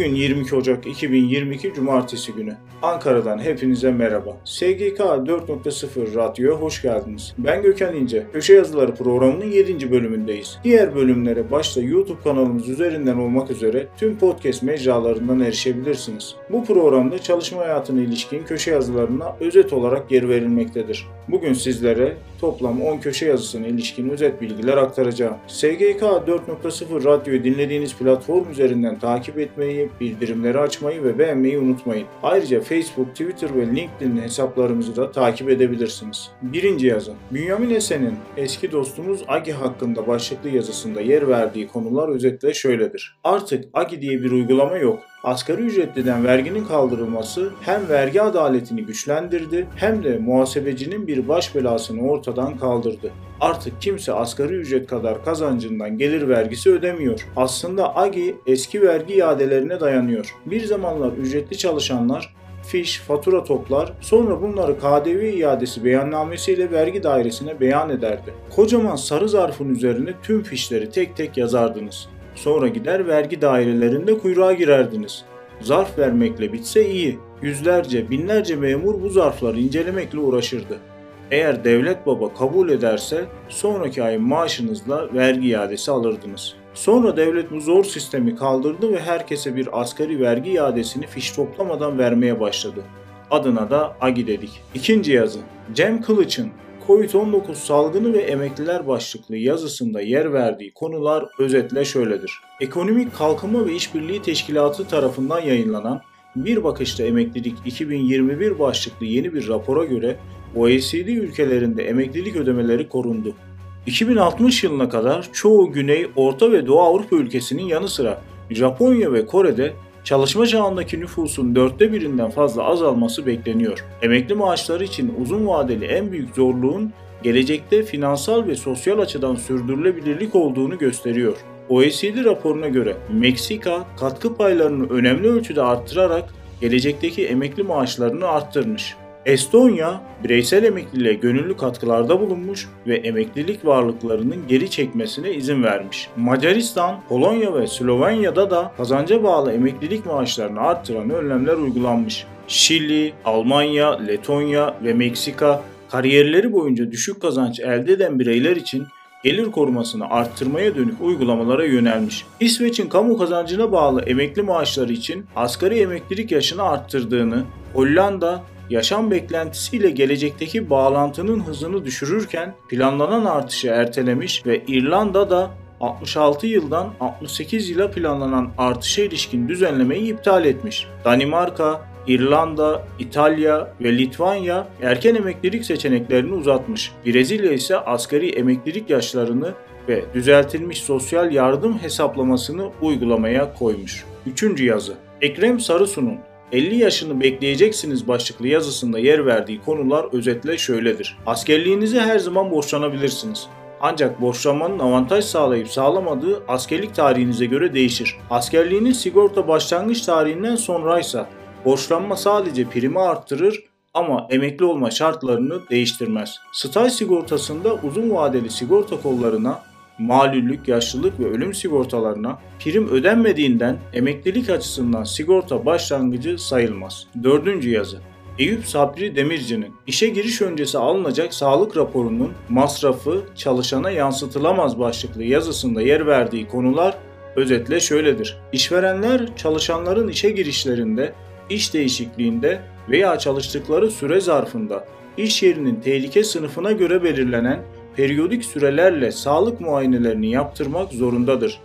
Bugün 22 Ocak 2022 Cumartesi günü. Ankara'dan hepinize merhaba. SGK 4.0 Radyo'ya hoş geldiniz. Ben Gökhan İnce. Köşe Yazıları programının 7. bölümündeyiz. Diğer bölümlere başta YouTube kanalımız üzerinden olmak üzere tüm podcast mecralarından erişebilirsiniz. Bu programda çalışma hayatına ilişkin köşe yazılarına özet olarak yer verilmektedir. Bugün sizlere toplam 10 köşe yazısına ilişkin özet bilgiler aktaracağım. SGK 4.0 Radyo'yu dinlediğiniz platform üzerinden takip etmeyi, bildirimleri açmayı ve beğenmeyi unutmayın. Ayrıca Facebook, Twitter ve LinkedIn hesaplarımızı da takip edebilirsiniz. Birinci yazı. Bünyamin Esen'in eski dostumuz Agi hakkında başlıklı yazısında yer verdiği konular özetle şöyledir. Artık Agi diye bir uygulama yok. Asgari ücretliden verginin kaldırılması hem vergi adaletini güçlendirdi hem de muhasebecinin bir baş belasını ortadan kaldırdı. Artık kimse asgari ücret kadar kazancından gelir vergisi ödemiyor. Aslında AGI eski vergi iadelerine dayanıyor. Bir zamanlar ücretli çalışanlar fiş, fatura toplar, sonra bunları KDV iadesi beyannamesiyle vergi dairesine beyan ederdi. Kocaman sarı zarfın üzerine tüm fişleri tek tek yazardınız. Sonra gider vergi dairelerinde kuyruğa girerdiniz. Zarf vermekle bitse iyi. Yüzlerce, binlerce memur bu zarfları incelemekle uğraşırdı. Eğer devlet baba kabul ederse sonraki ayın maaşınızla vergi iadesi alırdınız. Sonra devlet bu zor sistemi kaldırdı ve herkese bir asgari vergi iadesini fiş toplamadan vermeye başladı. Adına da AGI dedik. İkinci yazı. Cem Kılıç'ın Covid-19 salgını ve emekliler başlıklı yazısında yer verdiği konular özetle şöyledir. Ekonomik Kalkınma ve İşbirliği Teşkilatı tarafından yayınlanan Bir Bakışta Emeklilik 2021 başlıklı yeni bir rapora göre OECD ülkelerinde emeklilik ödemeleri korundu. 2060 yılına kadar çoğu Güney, Orta ve Doğu Avrupa ülkesinin yanı sıra Japonya ve Kore'de çalışma çağındaki nüfusun dörtte birinden fazla azalması bekleniyor. Emekli maaşları için uzun vadeli en büyük zorluğun gelecekte finansal ve sosyal açıdan sürdürülebilirlik olduğunu gösteriyor. OECD raporuna göre Meksika katkı paylarını önemli ölçüde arttırarak gelecekteki emekli maaşlarını arttırmış. Estonya, bireysel emekliliğe gönüllü katkılarda bulunmuş ve emeklilik varlıklarının geri çekmesine izin vermiş. Macaristan, Polonya ve Slovenya'da da kazanca bağlı emeklilik maaşlarını arttıran önlemler uygulanmış. Şili, Almanya, Letonya ve Meksika kariyerleri boyunca düşük kazanç elde eden bireyler için gelir korumasını arttırmaya dönük uygulamalara yönelmiş. İsveç'in kamu kazancına bağlı emekli maaşları için asgari emeklilik yaşını arttırdığını, Hollanda yaşam beklentisiyle gelecekteki bağlantının hızını düşürürken planlanan artışı ertelemiş ve İrlanda da 66 yıldan 68 yıla planlanan artışa ilişkin düzenlemeyi iptal etmiş. Danimarka, İrlanda, İtalya ve Litvanya erken emeklilik seçeneklerini uzatmış. Brezilya ise asgari emeklilik yaşlarını ve düzeltilmiş sosyal yardım hesaplamasını uygulamaya koymuş. Üçüncü yazı Ekrem Sarısu'nun 50 yaşını bekleyeceksiniz başlıklı yazısında yer verdiği konular özetle şöyledir. Askerliğinizi her zaman borçlanabilirsiniz. Ancak borçlanmanın avantaj sağlayıp sağlamadığı askerlik tarihinize göre değişir. Askerliğinin sigorta başlangıç tarihinden sonraysa borçlanma sadece primi arttırır ama emekli olma şartlarını değiştirmez. Staj sigortasında uzun vadeli sigorta kollarına malüllük, yaşlılık ve ölüm sigortalarına prim ödenmediğinden emeklilik açısından sigorta başlangıcı sayılmaz. Dördüncü yazı Eyüp Sabri Demirci'nin işe giriş öncesi alınacak sağlık raporunun masrafı çalışana yansıtılamaz başlıklı yazısında yer verdiği konular özetle şöyledir. İşverenler çalışanların işe girişlerinde, iş değişikliğinde veya çalıştıkları süre zarfında iş yerinin tehlike sınıfına göre belirlenen periyodik sürelerle sağlık muayenelerini yaptırmak zorundadır.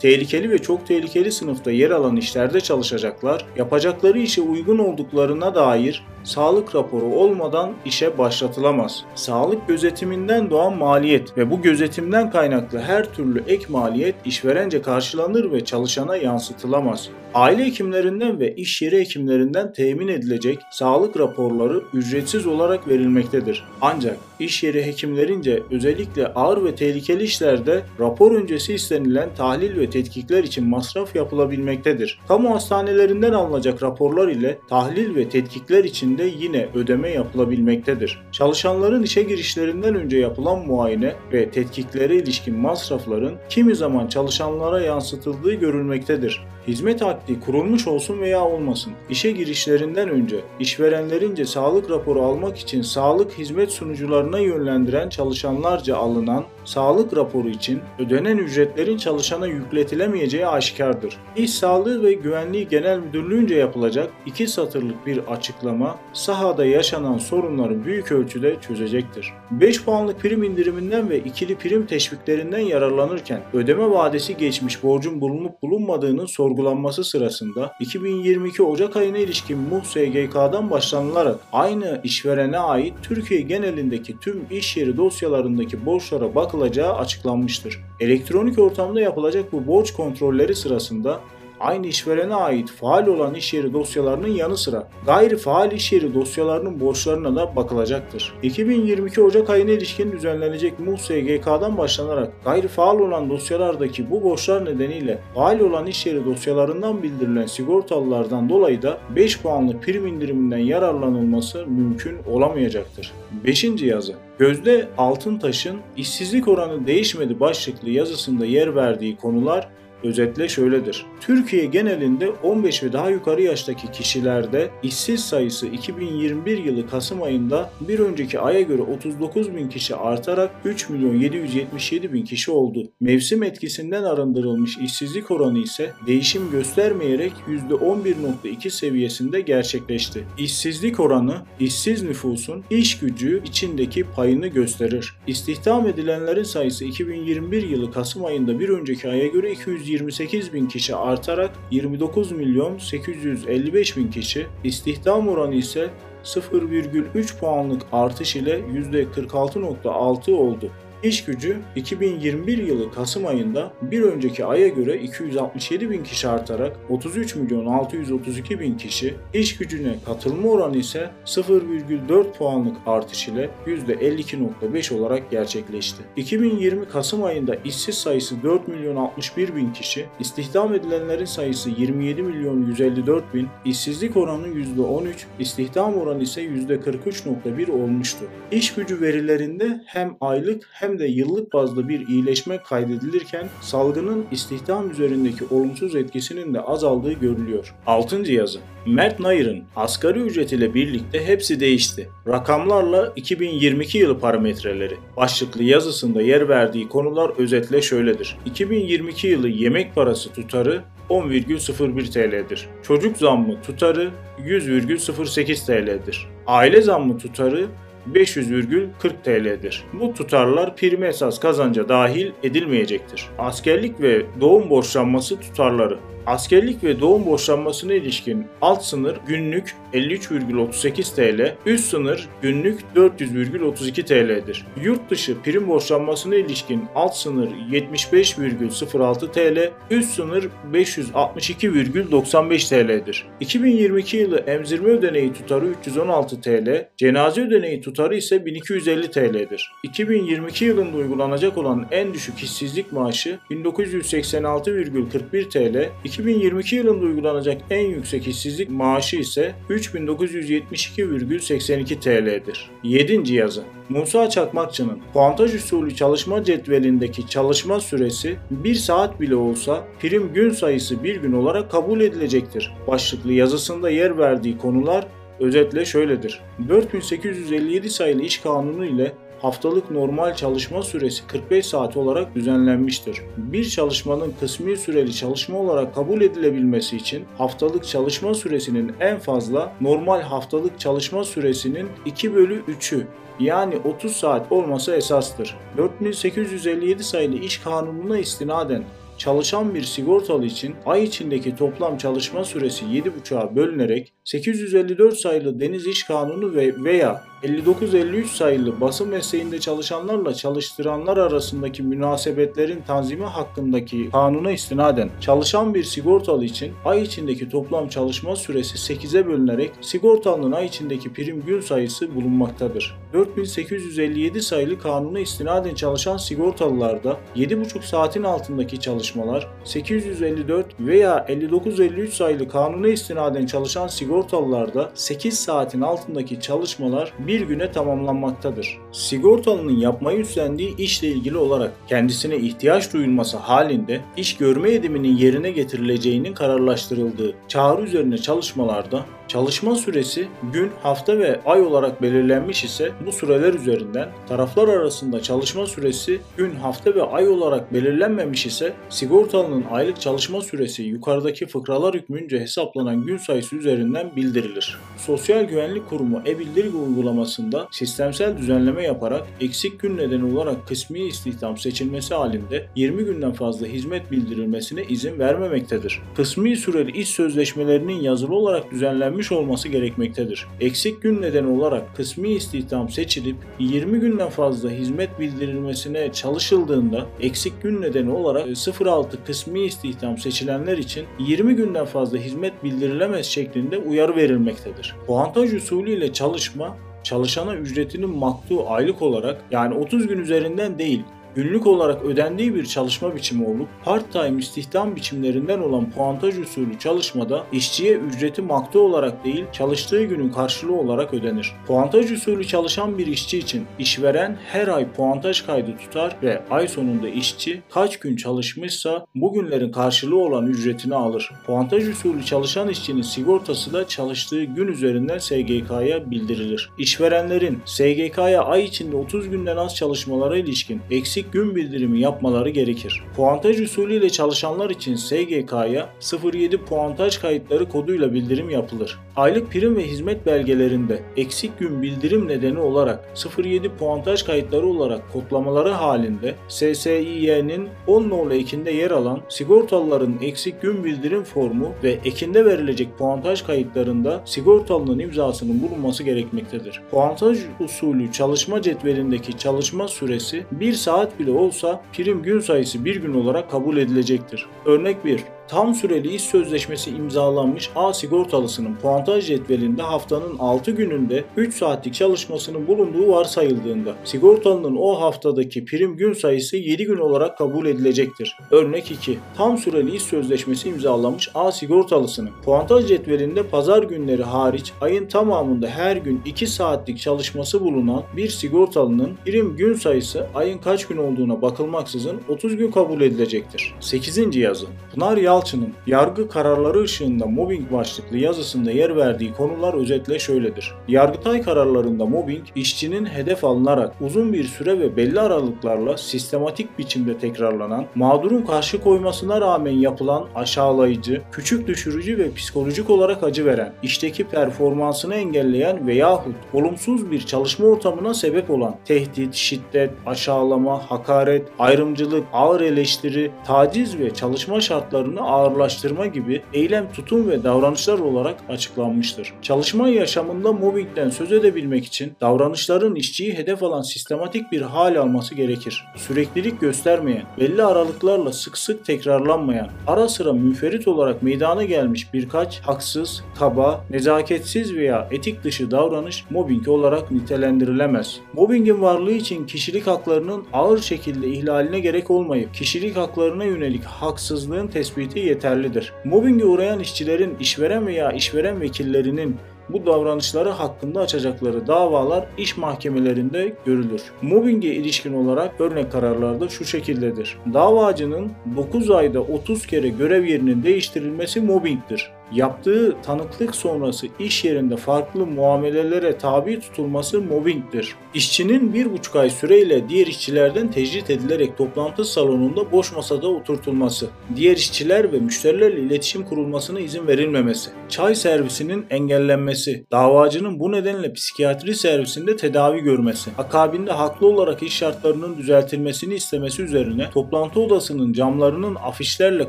Tehlikeli ve çok tehlikeli sınıfta yer alan işlerde çalışacaklar, yapacakları işe uygun olduklarına dair sağlık raporu olmadan işe başlatılamaz. Sağlık gözetiminden doğan maliyet ve bu gözetimden kaynaklı her türlü ek maliyet işverence karşılanır ve çalışana yansıtılamaz. Aile hekimlerinden ve iş yeri hekimlerinden temin edilecek sağlık raporları ücretsiz olarak verilmektedir. Ancak iş yeri hekimlerince özellikle ağır ve tehlikeli işlerde rapor öncesi istenilen tahlil ve tetkikler için masraf yapılabilmektedir. Kamu hastanelerinden alınacak raporlar ile tahlil ve tetkikler içinde yine ödeme yapılabilmektedir. Çalışanların işe girişlerinden önce yapılan muayene ve tetkiklere ilişkin masrafların kimi zaman çalışanlara yansıtıldığı görülmektedir. Hizmet akdi kurulmuş olsun veya olmasın. İşe girişlerinden önce işverenlerince sağlık raporu almak için sağlık hizmet sunucularına yönlendiren çalışanlarca alınan sağlık raporu için ödenen ücretlerin çalışana yükletilemeyeceği aşikardır. İş Sağlığı ve Güvenliği Genel Müdürlüğü'nce yapılacak iki satırlık bir açıklama sahada yaşanan sorunları büyük ölçüde çözecektir. 5 puanlık prim indiriminden ve ikili prim teşviklerinden yararlanırken ödeme vadesi geçmiş borcun bulunup bulunmadığının sorgulanması sırasında 2022 Ocak ayına ilişkin MUH SGK'dan başlanılarak aynı işverene ait Türkiye genelindeki tüm iş yeri dosyalarındaki borçlara bakılacağı açıklanmıştır. Elektronik ortamda yapılacak bu borç kontrolleri sırasında aynı işverene ait faal olan iş yeri dosyalarının yanı sıra gayri faal iş yeri dosyalarının borçlarına da bakılacaktır. 2022 Ocak ayına ilişkin düzenlenecek MUH SGK'dan başlanarak gayri faal olan dosyalardaki bu borçlar nedeniyle faal olan iş yeri dosyalarından bildirilen sigortalılardan dolayı da 5 puanlı prim indiriminden yararlanılması mümkün olamayacaktır. 5. yazı Gözde Altıntaş'ın işsizlik oranı değişmedi başlıklı yazısında yer verdiği konular Özetle şöyledir. Türkiye genelinde 15 ve daha yukarı yaştaki kişilerde işsiz sayısı 2021 yılı Kasım ayında bir önceki aya göre 39 bin kişi artarak 3 milyon 777 bin kişi oldu. Mevsim etkisinden arındırılmış işsizlik oranı ise değişim göstermeyerek %11.2 seviyesinde gerçekleşti. İşsizlik oranı işsiz nüfusun iş gücü içindeki payını gösterir. İstihdam edilenlerin sayısı 2021 yılı Kasım ayında bir önceki aya göre 200 128 bin kişi artarak 29 milyon 855 bin kişi, istihdam oranı ise 0,3 puanlık artış ile %46.6 oldu. İş gücü 2021 yılı Kasım ayında bir önceki aya göre 267 bin kişi artarak 33 milyon 632 bin kişi, iş gücüne katılma oranı ise 0,4 puanlık artış ile %52.5 olarak gerçekleşti. 2020 Kasım ayında işsiz sayısı 4 milyon 61 bin kişi, istihdam edilenlerin sayısı 27 milyon 154 bin, işsizlik oranı %13, istihdam oranı ise %43.1 olmuştu. İş gücü verilerinde hem aylık hem hem de yıllık bazda bir iyileşme kaydedilirken salgının istihdam üzerindeki olumsuz etkisinin de azaldığı görülüyor. 6. yazı Mert Nayır'ın asgari ücret ile birlikte hepsi değişti. Rakamlarla 2022 yılı parametreleri başlıklı yazısında yer verdiği konular özetle şöyledir. 2022 yılı yemek parası tutarı 10,01 TL'dir. Çocuk zammı tutarı 100,08 TL'dir. Aile zammı tutarı 500,40 TL'dir. Bu tutarlar prim esas kazanca dahil edilmeyecektir. Askerlik ve doğum borçlanması tutarları Askerlik ve doğum borçlanmasına ilişkin alt sınır günlük 53,38 TL, üst sınır günlük 400,32 TL'dir. Yurt dışı prim borçlanmasına ilişkin alt sınır 75,06 TL, üst sınır 562,95 TL'dir. 2022 yılı emzirme ödeneği tutarı 316 TL, cenaze ödeneği tutarı ise 1250 TL'dir. 2022 yılında uygulanacak olan en düşük işsizlik maaşı 1986,41 TL, 2022 yılında uygulanacak en yüksek işsizlik maaşı ise 3972,82 TL'dir. 7. yazı Musa Çakmakçı'nın puantaj usulü çalışma cetvelindeki çalışma süresi 1 saat bile olsa prim gün sayısı bir gün olarak kabul edilecektir. Başlıklı yazısında yer verdiği konular özetle şöyledir. 4857 sayılı iş kanunu ile haftalık normal çalışma süresi 45 saat olarak düzenlenmiştir. Bir çalışmanın kısmi süreli çalışma olarak kabul edilebilmesi için haftalık çalışma süresinin en fazla normal haftalık çalışma süresinin 2 bölü 3'ü yani 30 saat olması esastır. 4857 sayılı iş kanununa istinaden çalışan bir sigortalı için ay içindeki toplam çalışma süresi 7,5'a bölünerek 854 sayılı Deniz İş Kanunu ve veya 59-53 sayılı basın mesleğinde çalışanlarla çalıştıranlar arasındaki münasebetlerin tanzimi hakkındaki kanuna istinaden çalışan bir sigortalı için ay içindeki toplam çalışma süresi 8'e bölünerek sigortalının ay içindeki prim gün sayısı bulunmaktadır. 4857 sayılı kanuna istinaden çalışan sigortalılarda 7,5 saatin altındaki çalışmalar, 854 veya 59-53 sayılı kanuna istinaden çalışan sigortalılarda 8 saatin altındaki çalışmalar bir güne tamamlanmaktadır. Sigortalının yapmayı üstlendiği işle ilgili olarak kendisine ihtiyaç duyulması halinde iş görme ediminin yerine getirileceğinin kararlaştırıldığı çağrı üzerine çalışmalarda Çalışma süresi gün, hafta ve ay olarak belirlenmiş ise bu süreler üzerinden taraflar arasında çalışma süresi gün, hafta ve ay olarak belirlenmemiş ise sigortalının aylık çalışma süresi yukarıdaki fıkralar hükmünce hesaplanan gün sayısı üzerinden bildirilir. Sosyal Güvenlik Kurumu e-bildirgi uygulamasında sistemsel düzenleme yaparak eksik gün nedeni olarak kısmi istihdam seçilmesi halinde 20 günden fazla hizmet bildirilmesine izin vermemektedir. Kısmi süreli iş sözleşmelerinin yazılı olarak düzenlenmiş verilmiş olması gerekmektedir. Eksik gün nedeni olarak kısmi istihdam seçilip 20 günden fazla hizmet bildirilmesine çalışıldığında eksik gün nedeni olarak 06 kısmi istihdam seçilenler için 20 günden fazla hizmet bildirilemez şeklinde uyarı verilmektedir. Puantaj usulü ile çalışma çalışana ücretinin maktu aylık olarak yani 30 gün üzerinden değil günlük olarak ödendiği bir çalışma biçimi olup part-time istihdam biçimlerinden olan puantaj usulü çalışmada işçiye ücreti maktu olarak değil çalıştığı günün karşılığı olarak ödenir. Puantaj usulü çalışan bir işçi için işveren her ay puantaj kaydı tutar ve ay sonunda işçi kaç gün çalışmışsa bu günlerin karşılığı olan ücretini alır. Puantaj usulü çalışan işçinin sigortası da çalıştığı gün üzerinden SGK'ya bildirilir. İşverenlerin SGK'ya ay içinde 30 günden az çalışmalara ilişkin eksi eksik gün bildirimi yapmaları gerekir. Puantaj usulüyle çalışanlar için SGK'ya 07 puantaj kayıtları koduyla bildirim yapılır. Aylık prim ve hizmet belgelerinde eksik gün bildirim nedeni olarak 07 puantaj kayıtları olarak kodlamaları halinde SSİY'nin 10 nolu ekinde yer alan sigortalıların eksik gün bildirim formu ve ekinde verilecek puantaj kayıtlarında sigortalının imzasının bulunması gerekmektedir. Puantaj usulü çalışma cetvelindeki çalışma süresi 1 saat bile olsa prim gün sayısı bir gün olarak kabul edilecektir. Örnek 1 tam süreli iş sözleşmesi imzalanmış A sigortalısının puantaj cetvelinde haftanın 6 gününde 3 saatlik çalışmasının bulunduğu varsayıldığında sigortalının o haftadaki prim gün sayısı 7 gün olarak kabul edilecektir. Örnek 2. Tam süreli iş sözleşmesi imzalanmış A sigortalısının puantaj cetvelinde pazar günleri hariç ayın tamamında her gün 2 saatlik çalışması bulunan bir sigortalının prim gün sayısı ayın kaç gün olduğuna bakılmaksızın 30 gün kabul edilecektir. 8. yazı Pınar Yal Yalçın'ın yargı kararları ışığında mobbing başlıklı yazısında yer verdiği konular özetle şöyledir. Yargıtay kararlarında mobbing, işçinin hedef alınarak uzun bir süre ve belli aralıklarla sistematik biçimde tekrarlanan, mağdurun karşı koymasına rağmen yapılan aşağılayıcı, küçük düşürücü ve psikolojik olarak acı veren, işteki performansını engelleyen veyahut olumsuz bir çalışma ortamına sebep olan tehdit, şiddet, aşağılama, hakaret, ayrımcılık, ağır eleştiri, taciz ve çalışma şartlarını ağırlaştırma gibi eylem, tutum ve davranışlar olarak açıklanmıştır. Çalışma yaşamında mobbingden söz edebilmek için davranışların işçiyi hedef alan sistematik bir hal alması gerekir. Süreklilik göstermeyen, belli aralıklarla sık sık tekrarlanmayan, ara sıra müferit olarak meydana gelmiş birkaç haksız, kaba, nezaketsiz veya etik dışı davranış mobbing olarak nitelendirilemez. Mobbingin varlığı için kişilik haklarının ağır şekilde ihlaline gerek olmayıp kişilik haklarına yönelik haksızlığın tespiti yeterlidir. Mobbinge uğrayan işçilerin işveren veya işveren vekillerinin bu davranışları hakkında açacakları davalar iş mahkemelerinde görülür. Mobbinge ilişkin olarak örnek kararlarda şu şekildedir. Davacının 9 ayda 30 kere görev yerinin değiştirilmesi mobbingdir yaptığı tanıklık sonrası iş yerinde farklı muamelelere tabi tutulması mobbingdir. İşçinin bir buçuk ay süreyle diğer işçilerden tecrit edilerek toplantı salonunda boş masada oturtulması, diğer işçiler ve müşterilerle iletişim kurulmasına izin verilmemesi, çay servisinin engellenmesi, davacının bu nedenle psikiyatri servisinde tedavi görmesi, akabinde haklı olarak iş şartlarının düzeltilmesini istemesi üzerine toplantı odasının camlarının afişlerle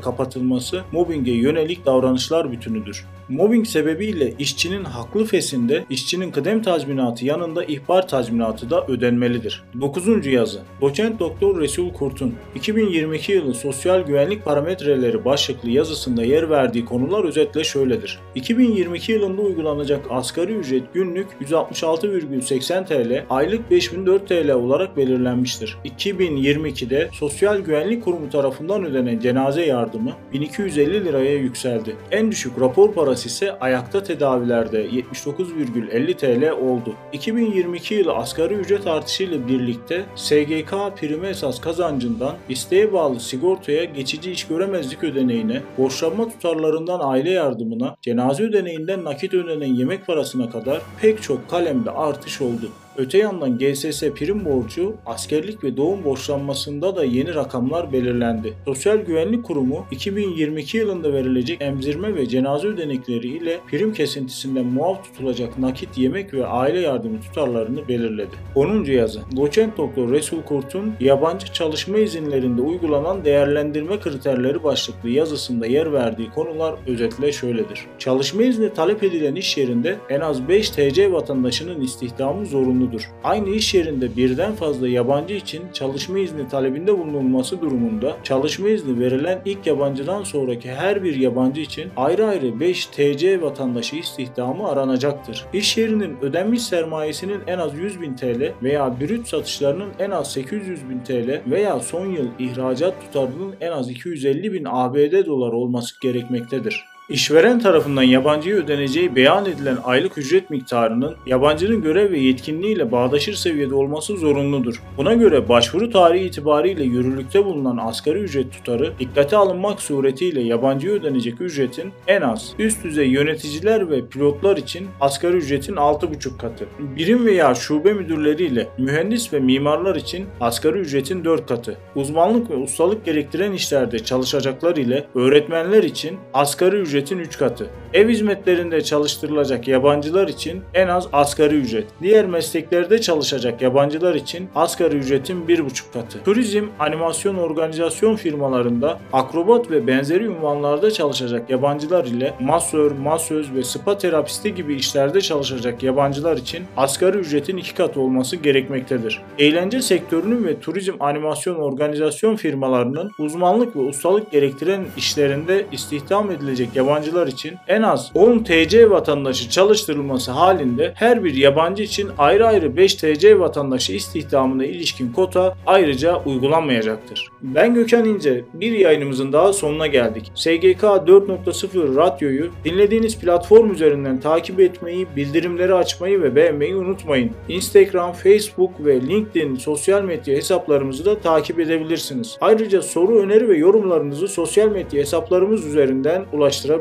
kapatılması mobbinge yönelik davranışlar bütünü bütünüdür. Mobbing sebebiyle işçinin haklı fesinde işçinin kıdem tazminatı yanında ihbar tazminatı da ödenmelidir. 9. yazı Doçent Doktor Resul Kurt'un 2022 yılı sosyal güvenlik parametreleri başlıklı yazısında yer verdiği konular özetle şöyledir. 2022 yılında uygulanacak asgari ücret günlük 166,80 TL, aylık 5004 TL olarak belirlenmiştir. 2022'de Sosyal Güvenlik Kurumu tarafından ödenen cenaze yardımı 1250 liraya yükseldi. En düşük rapor parası ise ayakta tedavilerde 79,50 TL oldu. 2022 yılı asgari ücret artışıyla birlikte SGK primi esas kazancından isteğe bağlı sigortaya geçici iş göremezlik ödeneğine, borçlanma tutarlarından aile yardımına, cenaze ödeneğinden nakit ödenen yemek parasına kadar pek çok kalemde artış oldu. Öte yandan GSS prim borcu, askerlik ve doğum borçlanmasında da yeni rakamlar belirlendi. Sosyal Güvenlik Kurumu 2022 yılında verilecek emzirme ve cenaze ödenekleri ile prim kesintisinden muaf tutulacak nakit yemek ve aile yardımı tutarlarını belirledi. 10. yazı Doçent Doktor Resul Kurt'un yabancı çalışma izinlerinde uygulanan değerlendirme kriterleri başlıklı yazısında yer verdiği konular özetle şöyledir. Çalışma izni talep edilen iş yerinde en az 5 TC vatandaşının istihdamı zorunlu zorunludur. Aynı iş yerinde birden fazla yabancı için çalışma izni talebinde bulunulması durumunda çalışma izni verilen ilk yabancıdan sonraki her bir yabancı için ayrı ayrı 5 TC vatandaşı istihdamı aranacaktır. İş yerinin ödenmiş sermayesinin en az 100 bin TL veya brüt satışlarının en az 800 bin TL veya son yıl ihracat tutarının en az 250 bin ABD dolar olması gerekmektedir. İşveren tarafından yabancıya ödeneceği beyan edilen aylık ücret miktarının yabancının görev ve yetkinliğiyle bağdaşır seviyede olması zorunludur. Buna göre başvuru tarihi itibariyle yürürlükte bulunan asgari ücret tutarı dikkate alınmak suretiyle yabancıya ödenecek ücretin en az üst düzey yöneticiler ve pilotlar için asgari ücretin 6,5 katı, birim veya şube müdürleriyle mühendis ve mimarlar için asgari ücretin 4 katı, uzmanlık ve ustalık gerektiren işlerde çalışacaklar ile öğretmenler için asgari ücret ücretin 3 katı. Ev hizmetlerinde çalıştırılacak yabancılar için en az asgari ücret. Diğer mesleklerde çalışacak yabancılar için asgari ücretin 1,5 katı. Turizm, animasyon organizasyon firmalarında akrobat ve benzeri ünvanlarda çalışacak yabancılar ile masör, masöz ve spa terapisti gibi işlerde çalışacak yabancılar için asgari ücretin 2 katı olması gerekmektedir. Eğlence sektörünün ve turizm animasyon organizasyon firmalarının uzmanlık ve ustalık gerektiren işlerinde istihdam edilecek yabancılar için en az 10 TC vatandaşı çalıştırılması halinde her bir yabancı için ayrı ayrı 5 TC vatandaşı istihdamına ilişkin kota ayrıca uygulanmayacaktır. Ben Gökhan İnce, bir yayınımızın daha sonuna geldik. SGK 4.0 Radyo'yu dinlediğiniz platform üzerinden takip etmeyi, bildirimleri açmayı ve beğenmeyi unutmayın. Instagram, Facebook ve LinkedIn sosyal medya hesaplarımızı da takip edebilirsiniz. Ayrıca soru, öneri ve yorumlarınızı sosyal medya hesaplarımız üzerinden ulaştırabilirsiniz.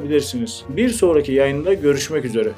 Bir sonraki yayında görüşmek üzere.